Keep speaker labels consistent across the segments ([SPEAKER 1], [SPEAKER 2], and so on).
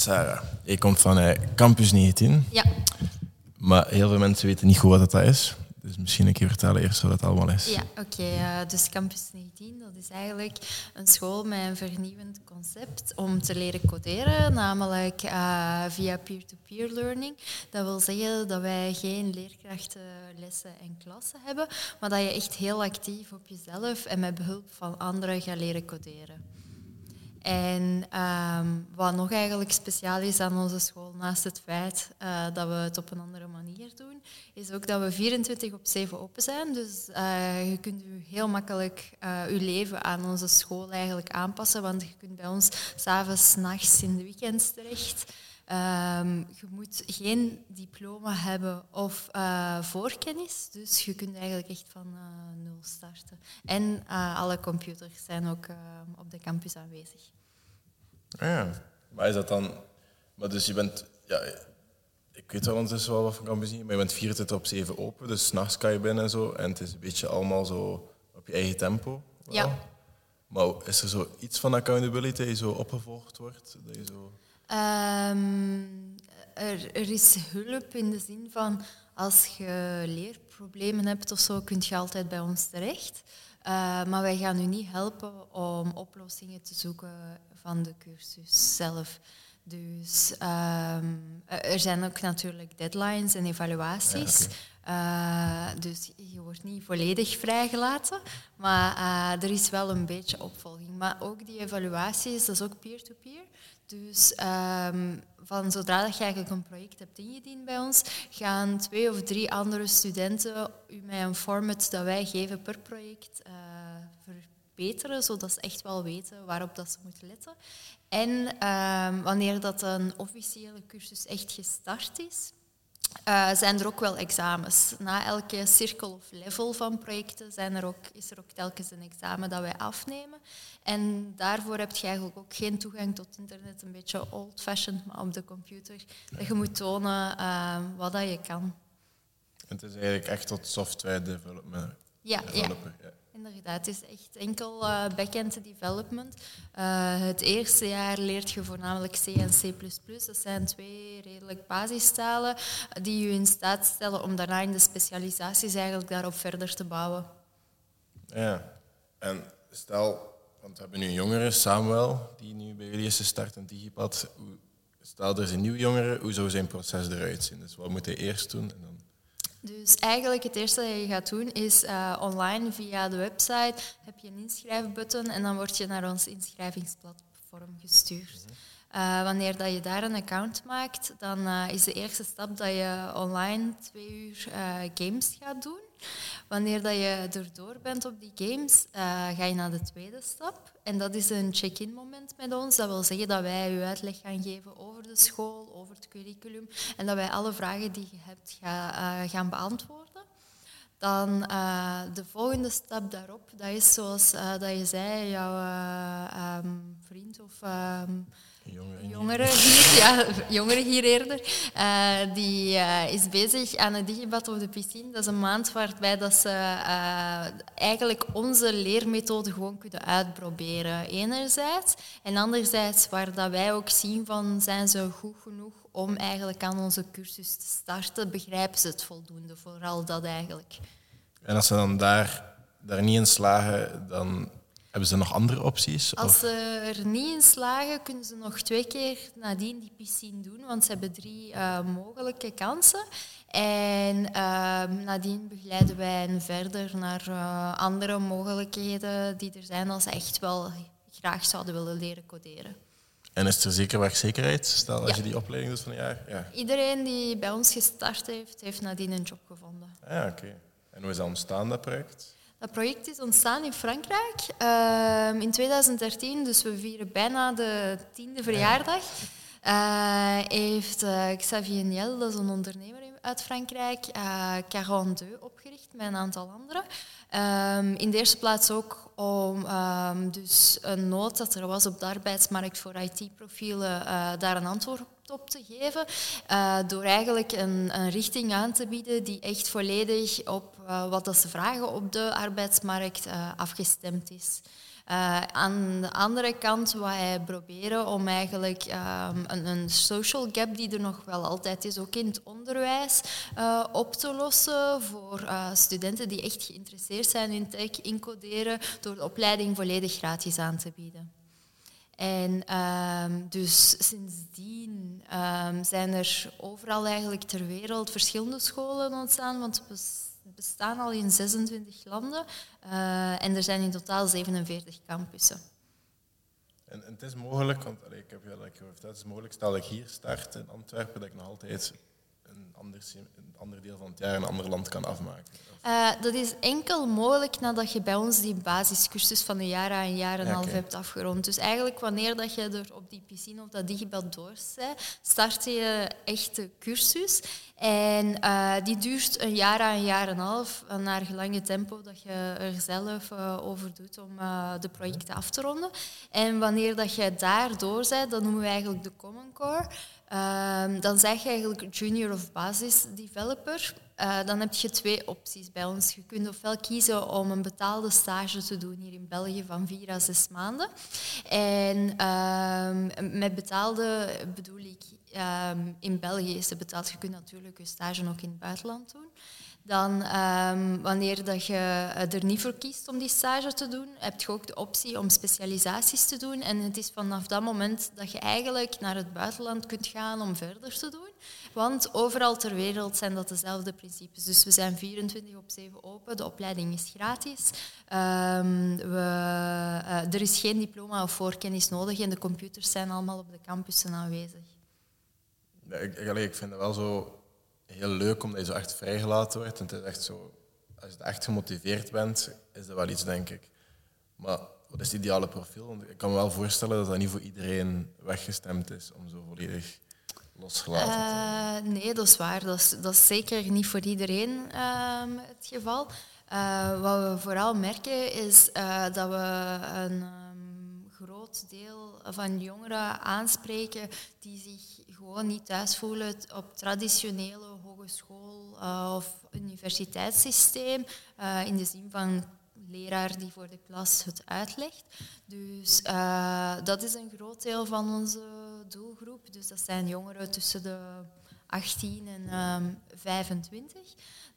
[SPEAKER 1] Sarah, je komt van eh, Campus 19,
[SPEAKER 2] Ja,
[SPEAKER 1] maar heel veel mensen weten niet goed wat dat is. Dus misschien een keer vertellen eerst wat dat allemaal is.
[SPEAKER 2] ja oké. eh, dus Campus 19, dat is eigenlijk een school met een vernieuwend concept om te leren coderen, namelijk eh, via peer-to-peer learning. Dat wil zeggen dat wij geen leerkrachten, lessen en klassen hebben, maar dat je echt heel actief op jezelf en met behulp van anderen gaat leren coderen. En ehm, wat nog eigenlijk speciaal is aan onze school, naast het feit eh, dat we het op een andere manier doen, is ook dat we 24 op 7 open zijn. Dus eh, je kunt je heel makkelijk eh, je leven aan onze school eigenlijk aanpassen, want je kunt bij ons s'avonds, nachts, in de weekends terecht. Ehm, je moet geen diploma hebben of eh, voorkennis, dus je kunt eigenlijk echt van eh, nul starten. En eh, alle computers zijn ook eh, op de campus aanwezig.
[SPEAKER 1] Ah, ja. Maar is dat dan... Maar dus je bent... Ja, ik weet wel ondertussen wel wat van Campus 19, maar je bent 24 op 7 open, dus s'nachts kan je binnen en zo. En het is een beetje allemaal zo op je eigen tempo. wel.
[SPEAKER 2] Ja.
[SPEAKER 1] Maar is er zo iets van accountability die zo opgevolgd wordt? Dat je zo...
[SPEAKER 2] Ehm, er, er is hulp in de zin van als je leerproblemen hebt of zo, kun je altijd bij ons terecht. Eh, maar wij gaan u niet helpen om oplossingen te zoeken van de cursus zelf. Dus ehm, er zijn ook natuurlijk deadlines en evaluaties. Eh, dus je wordt niet volledig vrijgelaten, maar eh, er is wel een beetje opvolging. Maar ook die evaluaties, dat is ook peer-to-peer. Dus ehm, van zodra dat je eigenlijk een project hebt ingediend bij ons, gaan twee of drie andere studenten u met een format dat wij geven per project eh, verbeteren, zodat ze echt wel weten waarop dat ze moeten letten. En ehm, wanneer dat een officiële cursus echt gestart is, eh, zijn er ook wel examens. Na elke cirkel of level van projecten zijn er ook, is er ook telkens een examen dat wij afnemen. En daarvoor heb je eigenlijk ook geen toegang tot internet, een beetje old-fashioned, maar op de computer. Dat je moet tonen eh, wat dat je kan.
[SPEAKER 1] Het is eigenlijk echt tot software development.
[SPEAKER 2] Ja, ja.
[SPEAKER 1] developer, ja.
[SPEAKER 2] Inderdaad, het is echt enkel eh, back-end development. Eh, het eerste jaar leert je voornamelijk C en C++. Dat zijn twee redelijk basistalen die je in staat stellen om daarna in de specialisaties eigenlijk daarop verder te bouwen.
[SPEAKER 1] Ja. En stel, want we hebben nu een jongere, Samuel, die nu bij jullie is gestart in Digipad. Stel, er is een nieuwe jongere, hoe zou zijn proces eruit zien? Dus wat moet hij eerst doen? En dan...
[SPEAKER 2] Dus eigenlijk het eerste dat je gaat doen is eh, online via de website heb je een inschrijfbutton en dan word je naar ons inschrijvingsplatform gestuurd. Eh, wanneer dat je daar een account maakt, dan eh, is de eerste stap dat je online twee uur games gaat doen. Wanneer dat je erdoor bent op die games, ga je naar de tweede stap. En dat is een check-in moment met ons. Dat wil zeggen dat wij u uitleg gaan geven over de school, over het curriculum. En dat wij alle vragen die je hebt ga, eh, gaan beantwoorden. Dan eh, de volgende stap daarop, dat is zoals eh, dat je zei, jouw eh, ehm, vriend of ehm,
[SPEAKER 1] Een jongere,
[SPEAKER 2] jongere hier, ja, jongere hier eerder, eh, die eh, is bezig aan het digibad op de piscine. Dat is een maand waarbij dat ze eh, eigenlijk onze leermethode gewoon kunnen uitproberen, enerzijds. En anderzijds waar dat wij ook zien van, zijn ze goed genoeg om eigenlijk aan onze cursus te starten, begrijpen ze het voldoende, vooral dat eigenlijk.
[SPEAKER 1] En als ze dan daar, daar niet in slagen, dan hebben ze nog andere opties?
[SPEAKER 2] Als
[SPEAKER 1] Of-
[SPEAKER 2] ze er niet in slagen, kunnen ze nog twee keer nadien die piscine doen, want ze hebben drie eh, mogelijke kansen. En ehm, nadien begeleiden wij hen verder naar eh, andere mogelijkheden die er zijn als ze echt wel graag zouden willen leren coderen.
[SPEAKER 1] En is er zeker werkzekerheid? Stel, als
[SPEAKER 2] Ja.
[SPEAKER 1] je die opleiding doet van een jaar? Ja.
[SPEAKER 2] Iedereen die bij ons gestart heeft, heeft nadien een job gevonden.
[SPEAKER 1] Ah, Ja, oké. En hoe is dat ontstaan, dat project?
[SPEAKER 2] Dat project is ontstaan in Frankrijk ehm, in 2013, dus we vieren bijna de tiende verjaardag. Eh, heeft eh, Xavier Niel, dat is een ondernemer uit Frankrijk, eh 42 opgericht met een aantal anderen. Ehm, in de eerste plaats ook om ehm, dus een nood dat er was op de arbeidsmarkt voor IT-profielen uh, daar een antwoord op te geven. Uh, door eigenlijk een, een, richting aan te bieden die echt volledig op uh, wat dat ze vragen op de arbeidsmarkt afgestemd is. Aan de andere kant wij proberen om eigenlijk um, een, een, social gap die er nog wel altijd is, ook in het onderwijs, op te lossen voor studenten die echt geïnteresseerd zijn in tech, incoderen, door de opleiding volledig gratis aan te bieden. En um, dus sindsdien um, zijn er overal eigenlijk ter wereld verschillende scholen ontstaan, want we bestaan al in 26 landen uh, en er zijn in totaal 47 campussen.
[SPEAKER 1] En, het is mogelijk, want ik heb je al verteld, het is mogelijk, stel dat ik hier start in Antwerpen, dat ik nog altijd ander, een ander deel van het jaar in een ander land kan afmaken.
[SPEAKER 2] Uh, dat is enkel mogelijk nadat je bij ons die basiscursus van een jaar aan een jaar en een half hebt afgerond. Dus eigenlijk wanneer dat je er op die piscine of dat digibel door bent, start je echt de cursus. En uh, die duurt een jaar aan een jaar en een half, naar gelang tempo dat je er zelf uh, over doet om de projecten af te ronden. En wanneer dat je daar door bent, dan noemen we eigenlijk de Common Core. Ehm, dan zeg je eigenlijk junior of basis developer. Uh, dan heb je twee opties bij ons. Je kunt ofwel kiezen om een betaalde stage te doen hier in België van vier à zes maanden. En uh, met betaalde bedoel ik, uh, in België is het betaald. Je kunt natuurlijk je stage ook in het buitenland doen. Dan, um, wanneer dat je er niet voor kiest om die stage te doen, heb je ook de optie om specialisaties te doen. En het is vanaf dat moment dat je eigenlijk naar het buitenland kunt gaan om verder te doen. Want overal ter wereld zijn dat dezelfde principes. Dus we zijn 24 op 7 open, de opleiding is gratis. Um, we, uh, er is geen diploma of voorkennis nodig en de computers zijn allemaal op de campussen aanwezig.
[SPEAKER 1] Ja, ik, ik vind het wel zo heel leuk omdat je zo echt vrijgelaten wordt. En het is echt zo, als je echt gemotiveerd bent, is dat wel iets, denk ik. Maar wat is het ideale profiel? Want ik kan me wel voorstellen dat dat niet voor iedereen weggestemd is om zo volledig losgelaten te
[SPEAKER 2] uh, Nee, dat is waar. Dat is, dat is zeker niet voor iedereen uh, het geval. Uh, wat we vooral merken is uh, dat we een deel van jongeren aanspreken die zich gewoon niet thuis voelen op traditionele hogeschool- uh, of universiteitssysteem. Uh, in de zin van leraar die voor de klas het uitlegt. Dus uh, dat is een groot deel van onze doelgroep. Dus dat zijn jongeren tussen de 18 en um, 25.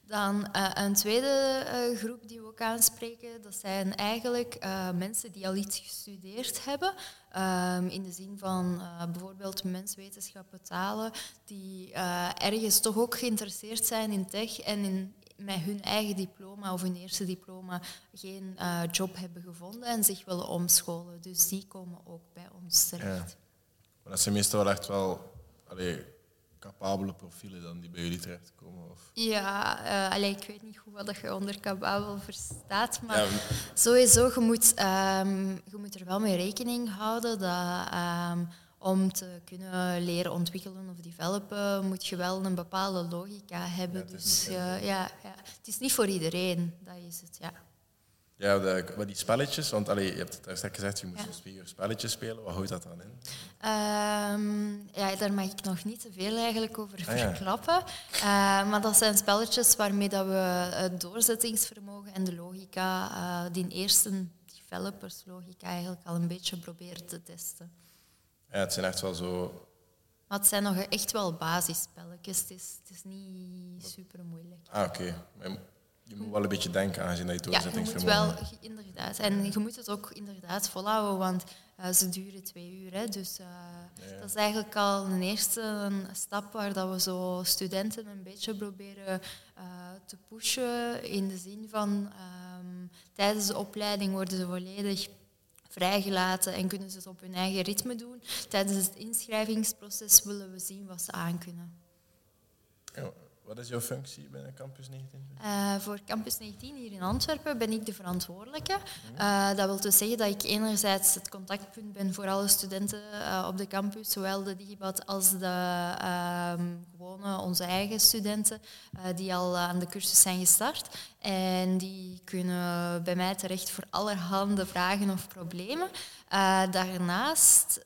[SPEAKER 2] Dan uh, een tweede uh, groep die we ook aanspreken, dat zijn eigenlijk uh, mensen die al iets gestudeerd hebben. Um, in de zin van bijvoorbeeld menswetenschappen, talen, die ergens toch ook geïnteresseerd zijn in tech en in, met hun eigen diploma of hun eerste diploma geen job hebben gevonden en zich willen omscholen. Dus die komen ook bij ons terecht. Ja.
[SPEAKER 1] Maar dat zijn meestal wel echt wel... capabele profielen dan die bij jullie terechtkomen? Of?
[SPEAKER 2] Ja, uh, allee, ik weet niet goed wat je onder capabel verstaat, maar ja. sowieso, je moet, um, je moet er wel mee rekening houden dat um, om te kunnen leren ontwikkelen of developen, moet je wel een bepaalde logica hebben. Ja, dus uh, ja, ja, het is niet voor iedereen, dat is het, ja.
[SPEAKER 1] Ja, de, die spelletjes, want allee, je hebt het daar straks gezegd, je moet ja. twee uur spelletjes spelen. Wat houdt dat dan in?
[SPEAKER 2] Um, ja, daar mag ik nog niet te veel eigenlijk over ah, verklappen. Uh, maar dat zijn spelletjes waarmee dat we het doorzettingsvermogen en de logica, uh, die eerste developerslogica eigenlijk al een beetje proberen te testen.
[SPEAKER 1] Ja, het zijn echt wel zo...
[SPEAKER 2] Maar het zijn nog echt wel basisspelletjes. Het is, het is niet super moeilijk.
[SPEAKER 1] Ah, oké. Okay. Je moet wel een beetje denken aan je doorzettingsvermogen.
[SPEAKER 2] Ja, je moet wel, inderdaad. En je moet het ook inderdaad volhouden, want uh, ze duren twee uur. Hè, dus uh, ja. dat is eigenlijk al een eerste stap waar dat we zo studenten een beetje proberen uh, te pushen. In de zin van, um, tijdens de opleiding worden ze volledig vrijgelaten en kunnen ze het op hun eigen ritme doen. Tijdens het inschrijvingsproces willen we zien wat ze aankunnen.
[SPEAKER 1] Ja, wat is jouw functie binnen Campus 19?
[SPEAKER 2] Uh, voor Campus 19 hier in Antwerpen ben ik de verantwoordelijke. Uh, dat wil dus zeggen dat ik enerzijds het contactpunt ben voor alle studenten uh, op de campus, zowel de Digibad als de ehm, gewone, onze eigen studenten, die al aan de cursus zijn gestart. En die kunnen bij mij terecht voor allerhande vragen of problemen. Uh, daarnaast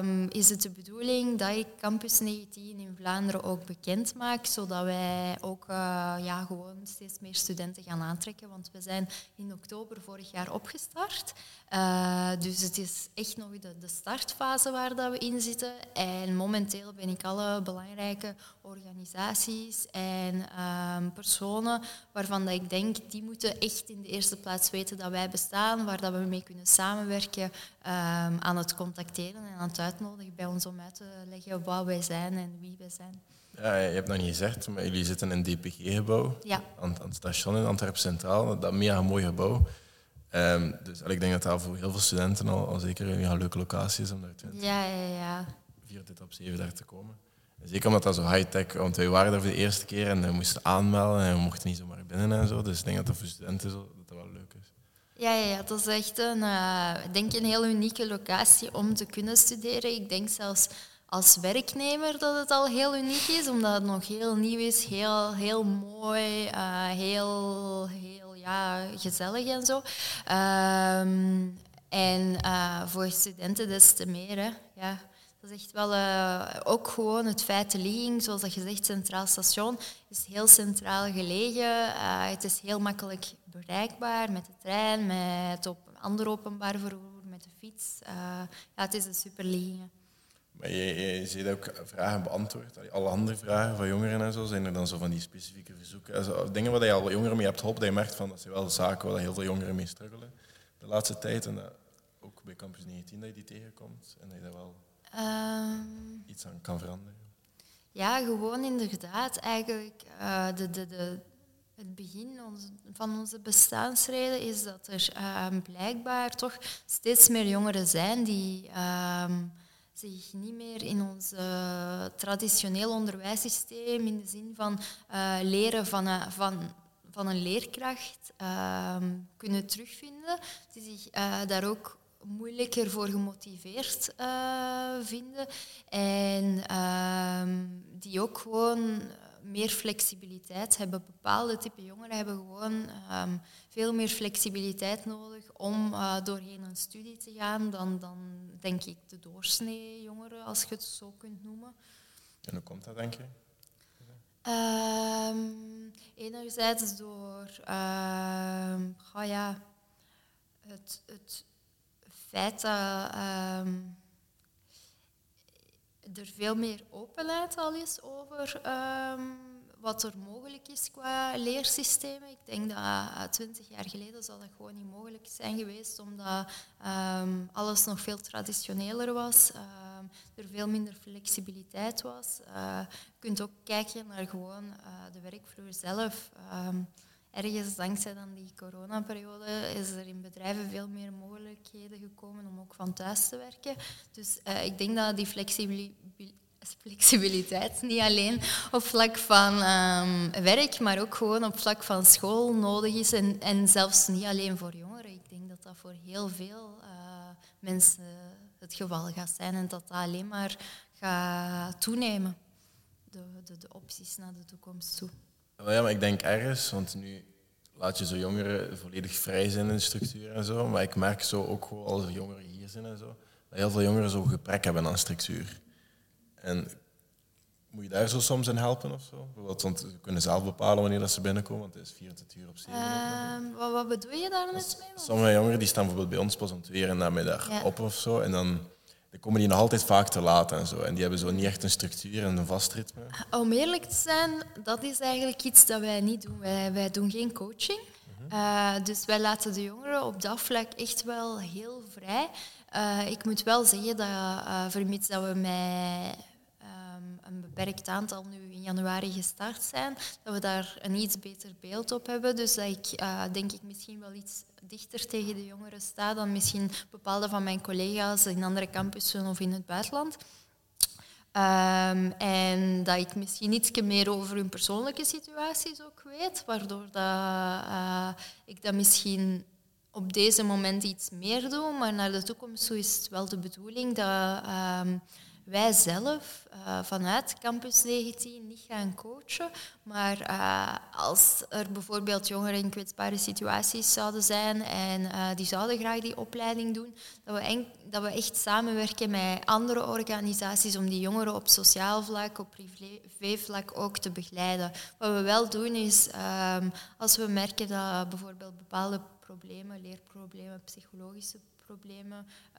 [SPEAKER 2] um, is het de bedoeling dat ik Campus 19 in Vlaanderen ook bekend maak, zodat wij ook uh, ja, gewoon steeds meer studenten gaan aantrekken. Want we zijn in oktober vorig jaar opgestart. Uh, dus het is echt nog de, de, startfase waar dat we in zitten. En momenteel ben ik alle belangrijke organisaties en um, personen waarvan dat ik denk, die moeten echt in de eerste plaats weten dat wij bestaan, waar dat we mee kunnen samenwerken, um, aan het contacteren en aan het uitnodigen bij ons om uit te leggen wat wij zijn en wie wij zijn.
[SPEAKER 1] Ja, je hebt nog niet gezegd, maar jullie zitten in een DPG-gebouw
[SPEAKER 2] ja.
[SPEAKER 1] aan, aan, het station in Antwerpen Centraal. Dat mega mooi gebouw. Um, dus ik denk dat dat voor heel veel studenten al, al zeker een leuke locatie is om daar 20,
[SPEAKER 2] ja, ja, ja.
[SPEAKER 1] 24 op 7 daar te komen. Zeker omdat dat zo high-tech, want wij waren daar voor de eerste keer en we moesten aanmelden en we mochten niet zomaar binnen en zo. Dus ik denk dat dat voor studenten zo, dat, wel leuk is.
[SPEAKER 2] Ja, ja, dat is echt een, uh, denk een heel unieke locatie om te kunnen studeren. Ik denk zelfs als werknemer dat het al heel uniek is, omdat het nog heel nieuw is, heel, heel mooi, uh, heel, heel ja, gezellig en zo. Um, en uh, voor studenten des te meer. Hè. Ja, dat is echt wel uh, ook gewoon het feit de ligging, zoals dat je zegt, Centraal Station is heel centraal gelegen. Uh, het is heel makkelijk bereikbaar met de trein, met op ander openbaar vervoer, met de fiets. ja, het is een super ligging.
[SPEAKER 1] Maar je, je, ziet ook vragen beantwoord. Alle andere vragen van jongeren en zo, zijn er dan zo van die specifieke verzoeken. Also, dingen waar je al jongeren mee hebt geholpen, dat je merkt van dat zijn wel zaken waar heel veel jongeren mee struggelen de laatste tijd. En dat ook bij Campus 19 dat je die tegenkomt en dat je daar wel um, iets aan kan veranderen.
[SPEAKER 2] Ja, gewoon inderdaad. Eigenlijk uh, de, de, de, het begin van onze bestaansreden is dat er uh, blijkbaar toch steeds meer jongeren zijn die... Uh, zich niet meer in ons uh, traditioneel onderwijssysteem, in de zin van uh, leren van, uh, van, van een leerkracht, ehm, kunnen terugvinden. Die zich daar ook moeilijker voor gemotiveerd vinden. En ehm, die ook gewoon meer flexibiliteit hebben. Bepaalde type jongeren hebben gewoon um, veel meer flexibiliteit nodig om uh, doorheen een studie te gaan dan, dan denk ik de doorsnee jongeren, als je het zo kunt noemen.
[SPEAKER 1] En hoe komt dat, denk je?
[SPEAKER 2] Um, enerzijds door uh, oh ja, het, het feit dat um, er veel meer openheid al is over um, wat er mogelijk is qua leersystemen. Ik denk dat twintig jaar geleden zal dat gewoon niet mogelijk zijn geweest, omdat um, alles nog veel traditioneler was, er veel minder flexibiliteit was. Uh, je kunt ook kijken naar gewoon uh, de werkvloer zelf. Ergens dankzij dan die coronaperiode is er in bedrijven veel meer mogelijkheden gekomen om ook van thuis te werken. Dus uh, ik denk dat die flexibiliteit flexibiliteit niet alleen op vlak van um, werk, maar ook gewoon op vlak van school nodig is. En, en zelfs niet alleen voor jongeren. Ik denk dat dat voor heel veel uh, mensen het geval gaat zijn en dat dat alleen maar gaat toenemen, de, de, de opties naar de toekomst toe.
[SPEAKER 1] Ja, maar ik denk ergens, want nu laat je zo jongeren volledig vrij zijn in de structuur en zo, maar ik merk zo ook gewoon als er jongeren hier zijn en zo, dat heel veel jongeren zo gebrek hebben aan structuur. En moet je daar zo soms in helpen of zo? Bijvoorbeeld, want ze kunnen zelf bepalen wanneer dat ze binnenkomen, want het is 24 uur op 7.
[SPEAKER 2] Uh, wat, wat, bedoel je daar net mee?
[SPEAKER 1] Sommige jongeren die staan bijvoorbeeld bij ons pas om twee uur en namiddag ja. op of zo. En dan, dan komen die nog altijd vaak te laat en zo. En die hebben zo niet echt een structuur en een vast ritme.
[SPEAKER 2] Om eerlijk te zijn, dat is eigenlijk iets dat wij niet doen. Wij, wij doen geen coaching. Uh, dus wij laten de jongeren op dat vlak echt wel heel vrij. Uh, ik moet wel zeggen dat, uh, vermits dat we met een beperkt aantal nu januari gestart zijn, dat we daar een iets beter beeld op hebben. Dus dat ik uh, denk ik misschien wel iets dichter tegen de jongeren sta dan misschien bepaalde van mijn collega's in andere campussen of in het buitenland. Ehm, en dat ik misschien iets meer over hun persoonlijke situaties ook weet, waardoor dat, uh, ik dat misschien op deze moment iets meer doe, maar naar de toekomst toe is het wel de bedoeling dat um, wij zelf uh, vanuit Campus 19 niet gaan coachen, maar uh, als er bijvoorbeeld jongeren in kwetsbare situaties zouden zijn en uh, die zouden graag die opleiding doen, dat we, dat we echt samenwerken met andere organisaties om die jongeren op sociaal vlak, op privévlak ook te begeleiden. Wat we wel doen is, um, als we merken dat bijvoorbeeld bepaalde problemen, leerproblemen, psychologische problemen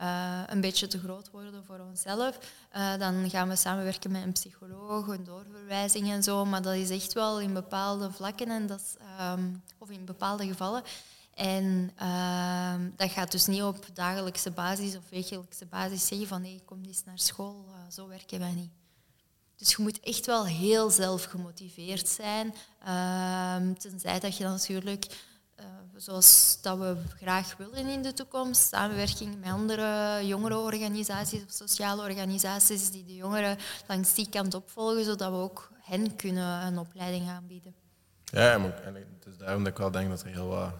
[SPEAKER 2] uh, een beetje te groot worden voor onszelf, uh, dan gaan we samenwerken met een psycholoog, een doorverwijzing en zo. Maar dat is echt wel in bepaalde vlakken en dat is, um, of in bepaalde gevallen. En uh, dat gaat dus niet op dagelijkse basis of wekelijkse basis zeggen van nee, kom eens naar school, uh, zo werken wij niet. Dus je moet echt wel heel zelf gemotiveerd zijn. Uh, tenzij dat je natuurlijk zoals dat we graag willen in de toekomst. Samenwerking met andere jongerenorganisaties of sociale organisaties die de jongeren langs die kant opvolgen, zodat we ook hen kunnen een opleiding aanbieden.
[SPEAKER 1] Ja, en het is daarom dat ik wel denk dat er heel wat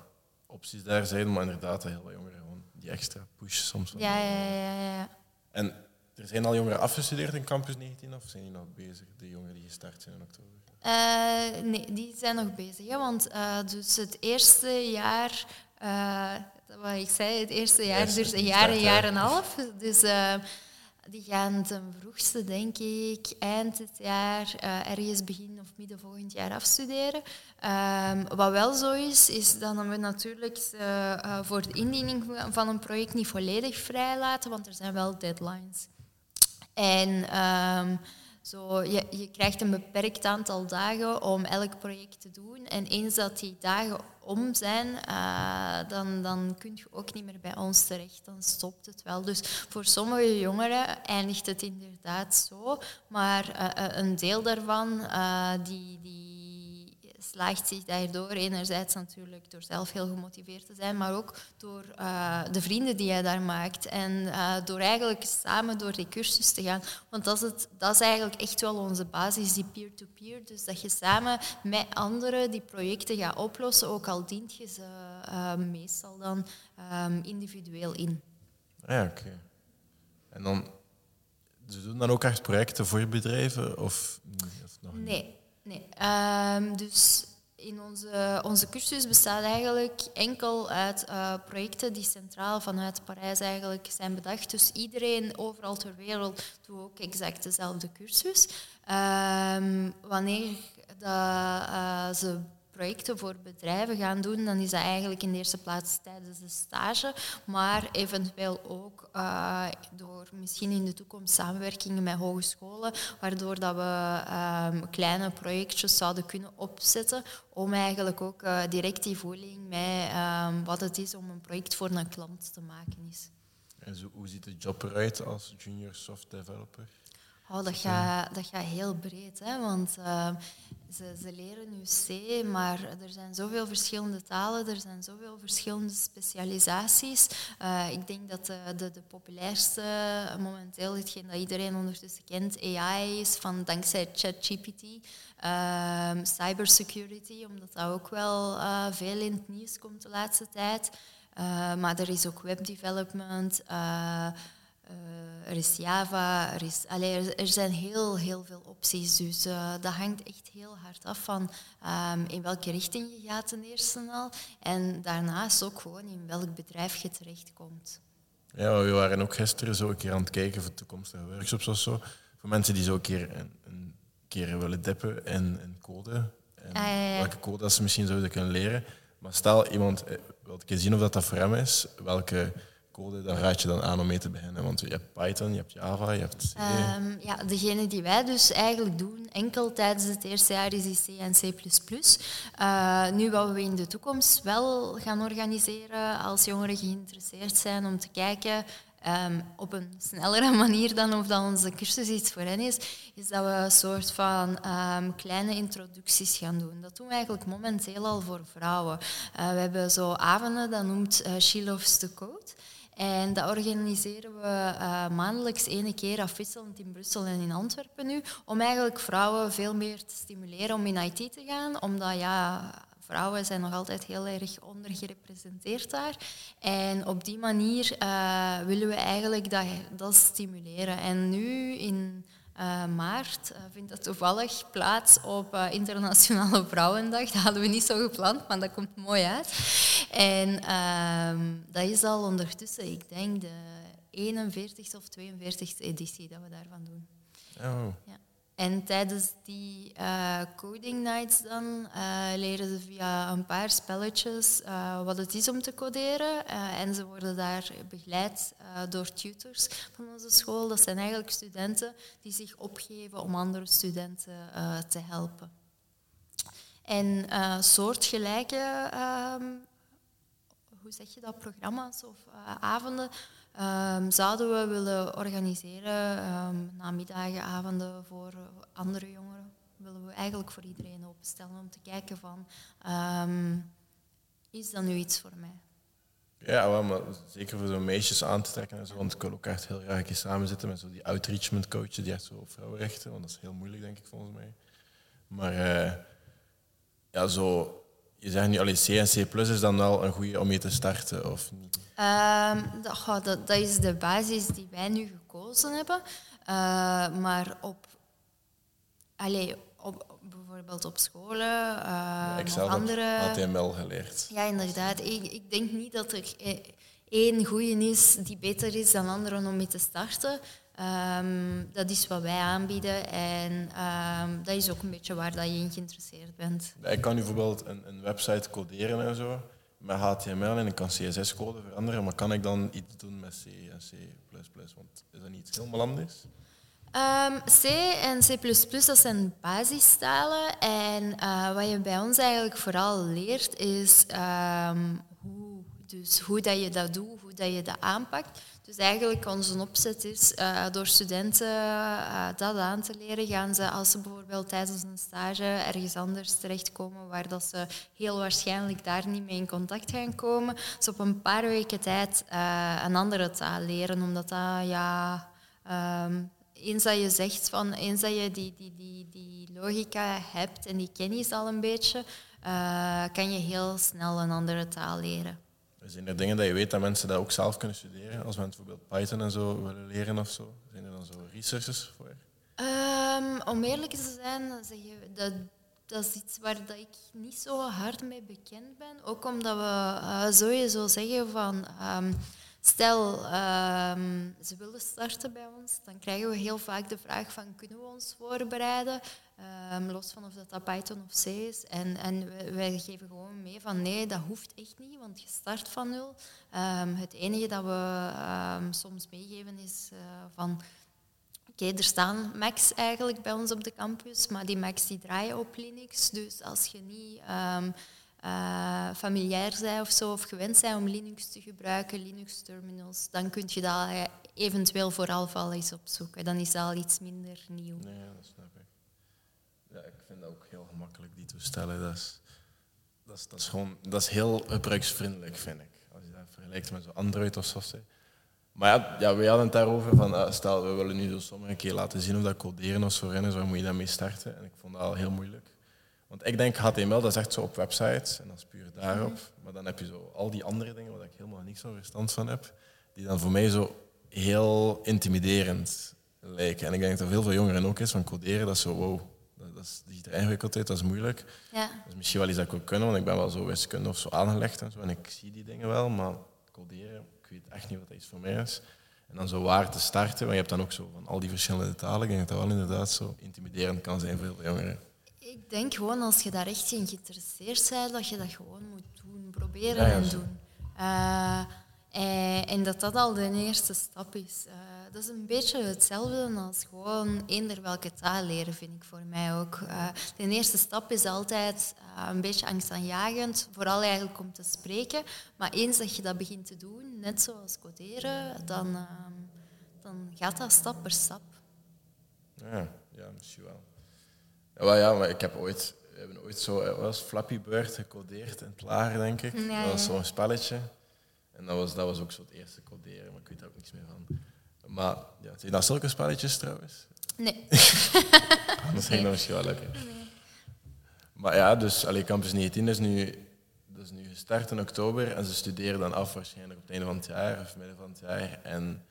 [SPEAKER 1] opties daar zijn, maar inderdaad heel wat jongeren gewoon die extra push soms.
[SPEAKER 2] Ja, ja, ja, ja.
[SPEAKER 1] En er zijn al jongeren afgestudeerd in Campus 19 of zijn die nog bezig, de jongeren die gestart zijn in oktober?
[SPEAKER 2] Uh, nee, die zijn nog bezig. Hè, want uh, dus het eerste jaar, uh, wat ik zei, het eerste jaar duurt een jaar, een jaar en een half. Dus die gaan ten vroegste, denk ik, eind dit jaar, ergens begin of midden volgend jaar afstuderen. Um, wat wel zo is, is dat we natuurlijk voor de indiening van een project niet volledig vrijlaten, want er zijn wel deadlines. En... Zo, je, krijgt een beperkt aantal dagen om elk project te doen. En eens dat die dagen om zijn, uh, dan, dan kun je ook niet meer bij ons terecht. Dan stopt het wel. Dus voor sommige jongeren eindigt het inderdaad zo. Maar uh, een deel daarvan, die, die slaagt zich daardoor enerzijds natuurlijk door zelf heel gemotiveerd te zijn, maar ook door uh, de vrienden die je daar maakt. En uh, door eigenlijk samen door die cursus te gaan. Want dat is, het, dat is eigenlijk echt wel onze basis, die peer-to-peer. -peer. Dus dat je samen met anderen die projecten gaat oplossen, ook al dient je ze uh, meestal dan um, individueel in.
[SPEAKER 1] Ja, oké. Okay. En dan, ze doen dan ook echt projecten voor bedrijven? Of,
[SPEAKER 2] of nog? Nee, Nee, um, dus in onze, onze cursus bestaat eigenlijk enkel uit uh, projecten die centraal vanuit Parijs eigenlijk zijn bedacht. Dus iedereen overal ter wereld doet ook exact dezelfde cursus. Um, wanneer dat, uh, ze projecten voor bedrijven gaan doen, dan is dat eigenlijk in de eerste plaats tijdens de stage, maar eventueel ook uh, door misschien in de toekomst samenwerkingen met hogescholen, waardoor dat we um, kleine projectjes zouden kunnen opzetten om eigenlijk ook uh, direct die voeling met um, wat het is om een project voor een klant te maken is.
[SPEAKER 1] En zo, hoe ziet de job eruit als junior soft developer?
[SPEAKER 2] Oh, dat, gaat, dat gaat heel breed, hè? want uh, ze, ze leren nu C, maar er zijn zoveel verschillende talen, er zijn zoveel verschillende specialisaties. Uh, ik denk dat de, de, de, populairste momenteel, hetgeen dat iedereen ondertussen kent, AI is, van dankzij ChatGPT. Uh, cybersecurity, omdat dat ook wel veel in het nieuws komt de laatste tijd. maar er is ook webdevelopment. Uh, er is Java, er, is, allee, er, zijn heel, heel veel opties. Dus uh, dat hangt echt heel hard af van um, in welke richting je gaat ten eerste al. En daarnaast ook gewoon in welk bedrijf je terechtkomt.
[SPEAKER 1] Ja, we waren ook gisteren zo een keer aan het kijken voor toekomstige workshops of zo. Voor mensen die zo een keer, een, een keer willen dippen in, in code. En ah, ja, ja. welke code ze misschien zouden kunnen leren. Maar stel, iemand eh, wil zien of dat, dat voor hem is, welke code, dan raad je dan aan om mee te beginnen? Want je hebt Python, je hebt Java, je hebt C.
[SPEAKER 2] Um, ja, degene die wij dus eigenlijk doen, enkel tijdens het eerste jaar, is die C en C++. Uh, nu wat we in de toekomst wel gaan organiseren, als jongeren geïnteresseerd zijn om te kijken Um, op een snellere manier dan of dat onze cursus iets voor hen is, is dat we een soort van um, kleine introducties gaan doen. Dat doen we eigenlijk momenteel al voor vrouwen. Uh, we hebben zo avonden, dat noemt uh, She Loves the Code. En dat organiseren we uh, maandelijks ene keer afwisselend in Brussel en in Antwerpen nu, om eigenlijk vrouwen veel meer te stimuleren om in IT te gaan, omdat ja, vrouwen zijn nog altijd heel erg ondergerepresenteerd daar. En op die manier uh, willen we eigenlijk dat, dat stimuleren. En nu in uh, maart uh, vindt dat toevallig plaats op uh, Internationale Vrouwendag. Dat hadden we niet zo gepland, maar dat komt mooi uit. En ehm, dat is al ondertussen, ik denk, de 41ste of 42ste editie dat we daarvan doen.
[SPEAKER 1] Oh.
[SPEAKER 2] Ja. En tijdens die uh, coding nights dan uh, leren ze via een paar spelletjes uh, wat het is om te coderen. en ze worden daar begeleid door tutors van onze school. Dat zijn eigenlijk studenten die zich opgeven om andere studenten te helpen. En soortgelijke, ehm, hoe zeg je dat, programma's of avonden Um, zouden we willen organiseren, um, namiddagen, avonden voor andere jongeren, willen we eigenlijk voor iedereen openstellen om te kijken van, um, is dat nu iets voor mij?
[SPEAKER 1] Ja, maar zeker voor zo'n meisjes aan te trekken en zo, want ik wil ook echt heel graag een samen zitten met zo die outreachment coaches die echt zo vrouwenrechten, want dat is heel moeilijk denk ik volgens mij. Maar uh, ja, zo je zegt nu, alleen C en C plus is dan wel een goede om mee te starten, of niet?
[SPEAKER 2] Um, dat, dat, dat, is de basis die wij nu gekozen hebben. Uh, maar op, allez, op, bijvoorbeeld op scholen uh, ja,
[SPEAKER 1] ik zelf andere... HTML geleerd.
[SPEAKER 2] Ja, inderdaad. Ik, ik denk niet dat er e-, één goede is die beter is dan anderen om mee te starten. Um, dat is wat wij aanbieden en um, dat is ook een beetje waar dat je in geïnteresseerd bent.
[SPEAKER 1] Ik kan nu bijvoorbeeld een, een website coderen en zo met HTML en ik kan CSS-code veranderen, maar kan ik dan iets doen met C en C++? Want is dat niet iets helemaal anders?
[SPEAKER 2] Um, C en C++ dat zijn basistalen en uh, wat je bij ons eigenlijk vooral leert is hoe, dus hoe dat je dat doet, hoe dat je dat aanpakt. Dus eigenlijk onze opzet is uh, door studenten uh, dat aan te leren, gaan ze als ze bijvoorbeeld tijdens een stage ergens anders terechtkomen waar dat ze heel waarschijnlijk daar niet mee in contact gaan komen, ze op een paar weken tijd uh, een andere taal leren, omdat dat ja. Um, eens dat je zegt van, eens dat je die, die, die, die logica hebt en die kennis al een beetje, kan je heel snel een andere taal leren.
[SPEAKER 1] Zijn er dingen dat je weet dat mensen dat ook zelf kunnen studeren? Als mensen bijvoorbeeld Python en zo willen leren of zo? Zijn er dan zo researchers voor?
[SPEAKER 2] Um, om eerlijk te zijn, dat, dat is iets waar dat ik niet zo hard mee bekend ben. Ook omdat we uh, sowieso zeggen van... Um, Stel, um, ze willen starten bij ons, dan krijgen we heel vaak de vraag van kunnen we ons voorbereiden, um, los van of dat, dat Python of C is. En, en wij geven gewoon mee van nee, dat hoeft echt niet, want je start van nul. Um, het enige dat we soms meegeven is uh, van oké, er staan Macs eigenlijk bij ons op de campus, maar die Macs die draaien op Linux, dus als je niet uh, familiair zijn of zo, of gewend zijn om Linux te gebruiken, Linux-terminals, dan kun je dat eventueel voor Alpha eens opzoeken. Dan is dat al iets minder nieuw.
[SPEAKER 1] Nee, dat snap ik. Ja, ik vind dat ook heel gemakkelijk, die toestellen. Dat is, dat is, dat is, gewoon, dat is heel gebruiksvriendelijk, vind ik. Als je dat vergelijkt met zo Android of software. Maar ja, ja, we hadden het daarover van, uh, stel, we willen nu zo sommige keer laten zien hoe dat coderen of zo is, waar moet je dan mee starten? En ik vond dat al heel moeilijk. Want ik denk HTML, dat is echt zo op websites en dat is puur daarop. Maar dan heb je zo al die andere dingen waar ik helemaal niks van verstand van heb, die dan voor mij zo heel intimiderend lijken. En ik denk dat heel veel jongeren ook is van coderen, dat is zo, wow, dat, dat, ziet er ingewikkeld uit, dat is moeilijk.
[SPEAKER 2] Ja.
[SPEAKER 1] Dat is misschien wel iets dat ik wil kunnen, want ik ben wel zo wiskunde of zo aangelegd en zo, en ik zie die dingen wel, maar coderen, ik weet echt niet wat dat iets voor mij is. En dan zo waar te starten, want je hebt dan ook zo van al die verschillende talen, ik denk dat dat wel inderdaad zo intimiderend kan zijn voor heel veel jongeren.
[SPEAKER 2] Ik denk gewoon als je daar echt in geïnteresseerd bent, dat je dat gewoon moet doen, proberen en doen. Uh, en, dat dat al de eerste stap is. Uh, dat is een beetje hetzelfde als gewoon eender welke taal leren, vind ik voor mij ook. Uh, de eerste stap is altijd een beetje angstaanjagend, vooral eigenlijk om te spreken. Maar eens dat je dat begint te doen, net zoals coderen, dan, dan gaat dat stap per stap.
[SPEAKER 1] Ja, ja misschien wel. Ja, ja, maar ik heb ooit, we hebben ooit zo, was Flappy Bird gecodeerd in het lager, denk ik. dat was zo'n spelletje. En dat was, dat was ook zo het eerste coderen, maar ik weet daar ook niks meer van. Maar ja, zijn dat zulke spelletjes trouwens?
[SPEAKER 2] Nee.
[SPEAKER 1] Dat ging dan misschien wel lekker. Maar ja, dus allee, Campus 19 is nu, dat is nu gestart in oktober en ze studeren dan af waarschijnlijk op het einde van het jaar of midden van het jaar. En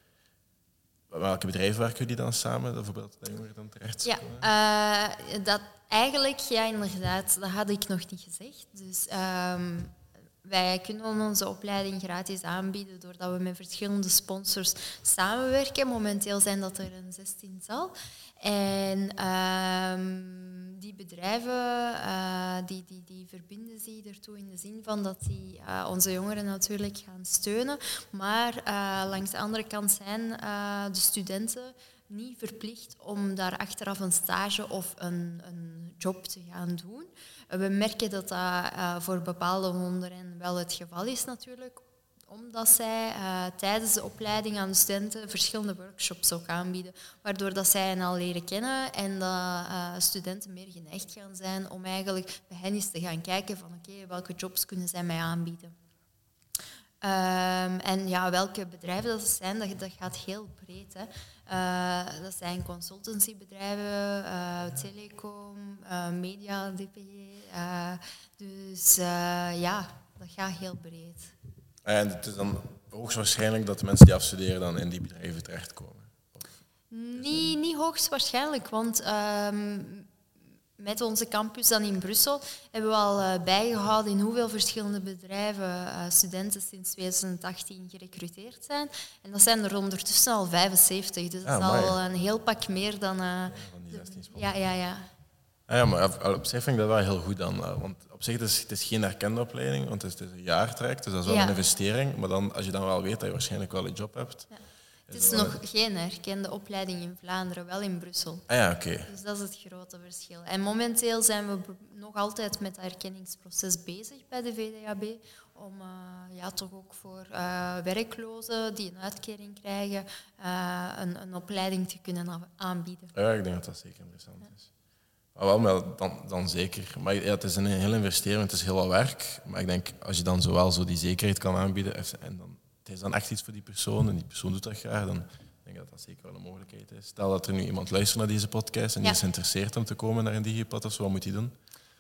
[SPEAKER 1] welke bedrijven werken jullie dan samen, bijvoorbeeld dat jongeren dan terecht
[SPEAKER 2] Ja, eh, dat eigenlijk, ja, inderdaad, dat had ik nog niet gezegd. Dus ehm, wij kunnen onze opleiding gratis aanbieden doordat we met verschillende sponsors samenwerken. Momenteel zijn dat er een 16 zal. En ehm, die bedrijven uh, die, die, die verbinden zich ertoe in de zin van dat die uh, onze jongeren natuurlijk gaan steunen. Maar uh, langs de andere kant zijn de studenten niet verplicht om daar achteraf een stage of een, een job te gaan doen. We merken dat dat voor bepaalde wonderen wel het geval is natuurlijk, omdat zij uh, tijdens de opleiding aan de studenten verschillende workshops ook aanbieden, waardoor dat zij hen al leren kennen en dat uh, studenten meer geneigd gaan zijn om eigenlijk bij hen eens te gaan kijken van oké, welke jobs kunnen zij mij aanbieden. Um, en ja, welke bedrijven dat zijn, dat, gaat heel breed. Hè. Uh, dat zijn consultancybedrijven, telecom, media, DPG. dus ja, dat gaat heel breed.
[SPEAKER 1] En het is dan hoogstwaarschijnlijk dat de mensen die afstuderen dan in die bedrijven terechtkomen?
[SPEAKER 2] Niet, niet hoogstwaarschijnlijk, want um, met onze campus dan in Brussel hebben we al uh, bijgehouden in hoeveel verschillende bedrijven uh, studenten sinds 2018 gerecruiteerd zijn. En dat zijn er ondertussen al 75, dus dat ah, is al een heel pak meer dan... Uh,
[SPEAKER 1] ja,
[SPEAKER 2] ja, ja, ja.
[SPEAKER 1] Ah, ja, maar op zich vind ik dat wel heel goed dan. Want op zich is het is geen erkende opleiding, want het is een jaartraject, dus dat is wel een investering. Maar dan, als je dan wel weet dat je waarschijnlijk wel een job hebt... Ja.
[SPEAKER 2] Het is nog geen erkende opleiding in Vlaanderen, wel in Brussel.
[SPEAKER 1] Ah ja, oké.
[SPEAKER 2] Dus dat is het grote verschil. En momenteel zijn we nog altijd met het erkenningsproces bezig bij de VDAB, om uh, ja, toch ook voor uh, werklozen die een uitkering krijgen, uh, een, een opleiding te kunnen aanbieden.
[SPEAKER 1] Ja, ik denk dat dat zeker interessant is. Ah, wel, maar dan, dan zeker. Maar ja, het is een hele investering, het is heel wat werk. Maar ik denk, als je dan zowel zo die zekerheid kan aanbieden en dan, het is dan echt iets voor die persoon en die persoon doet dat graag, dan denk ik dat dat zeker wel een mogelijkheid is. Stel dat er nu iemand luistert naar deze podcast en die is geïnteresseerd om te komen naar een digipad of zo, wat moet hij doen?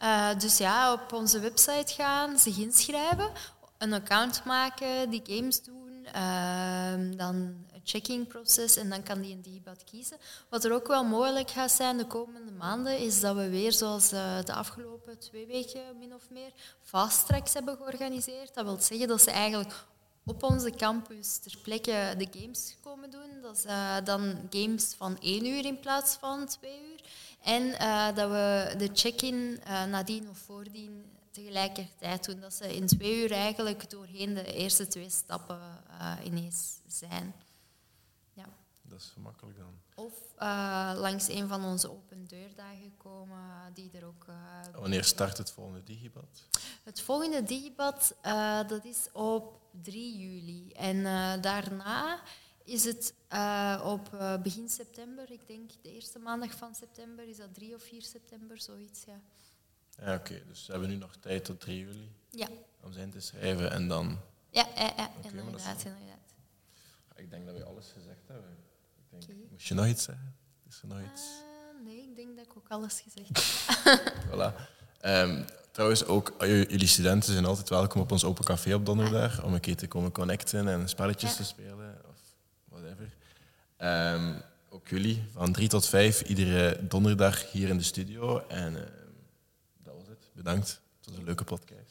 [SPEAKER 2] Uh, dus ja, op onze website gaan, zich inschrijven, een account maken, die games doen, uh, dan checkingproces en dan kan die een digibad kiezen. Wat er ook wel mogelijk gaat zijn de komende maanden, is dat we weer, zoals uh, de afgelopen twee weken min of meer, fast tracks hebben georganiseerd. Dat wil zeggen dat ze eigenlijk op onze campus ter plekke de games komen doen. Dat is uh, dan games van één uur in plaats van twee uur. En uh, dat we de check-in nadien of voordien tegelijkertijd doen. Dat ze in twee uur eigenlijk doorheen de eerste twee stappen ineens zijn.
[SPEAKER 1] Dat is gemakkelijk dan.
[SPEAKER 2] Of uh, langs een van onze open deurdagen komen, die er ook... Uh,
[SPEAKER 1] Wanneer start het volgende digibad?
[SPEAKER 2] Het volgende digibad, uh, dat is op 3 juli. En daarna is het op begin september, ik denk de eerste maandag van september, is dat 3 of 4 september, zoiets, ja.
[SPEAKER 1] Ja, oké. Dus we hebben nu nog tijd tot 3 juli
[SPEAKER 2] ja.
[SPEAKER 1] om zijn te schrijven en dan...
[SPEAKER 2] Ja, ja, ja. Okay, inderdaad, inderdaad.
[SPEAKER 1] Ik denk dat we alles gezegd hebben. Okay. Moest je nog iets zeggen? Is er nog iets?
[SPEAKER 2] Uh, nee, ik denk dat ik ook alles gezegd heb.
[SPEAKER 1] voilà. Um, trouwens, ook jullie studenten zijn altijd welkom op ons open café op donderdag om een keer te komen connecten en spelletjes ja. te spelen of whatever. Um, ook jullie, van drie tot vijf, iedere donderdag hier in de studio. En uh, dat was het. Bedankt. Het was een leuke podcast.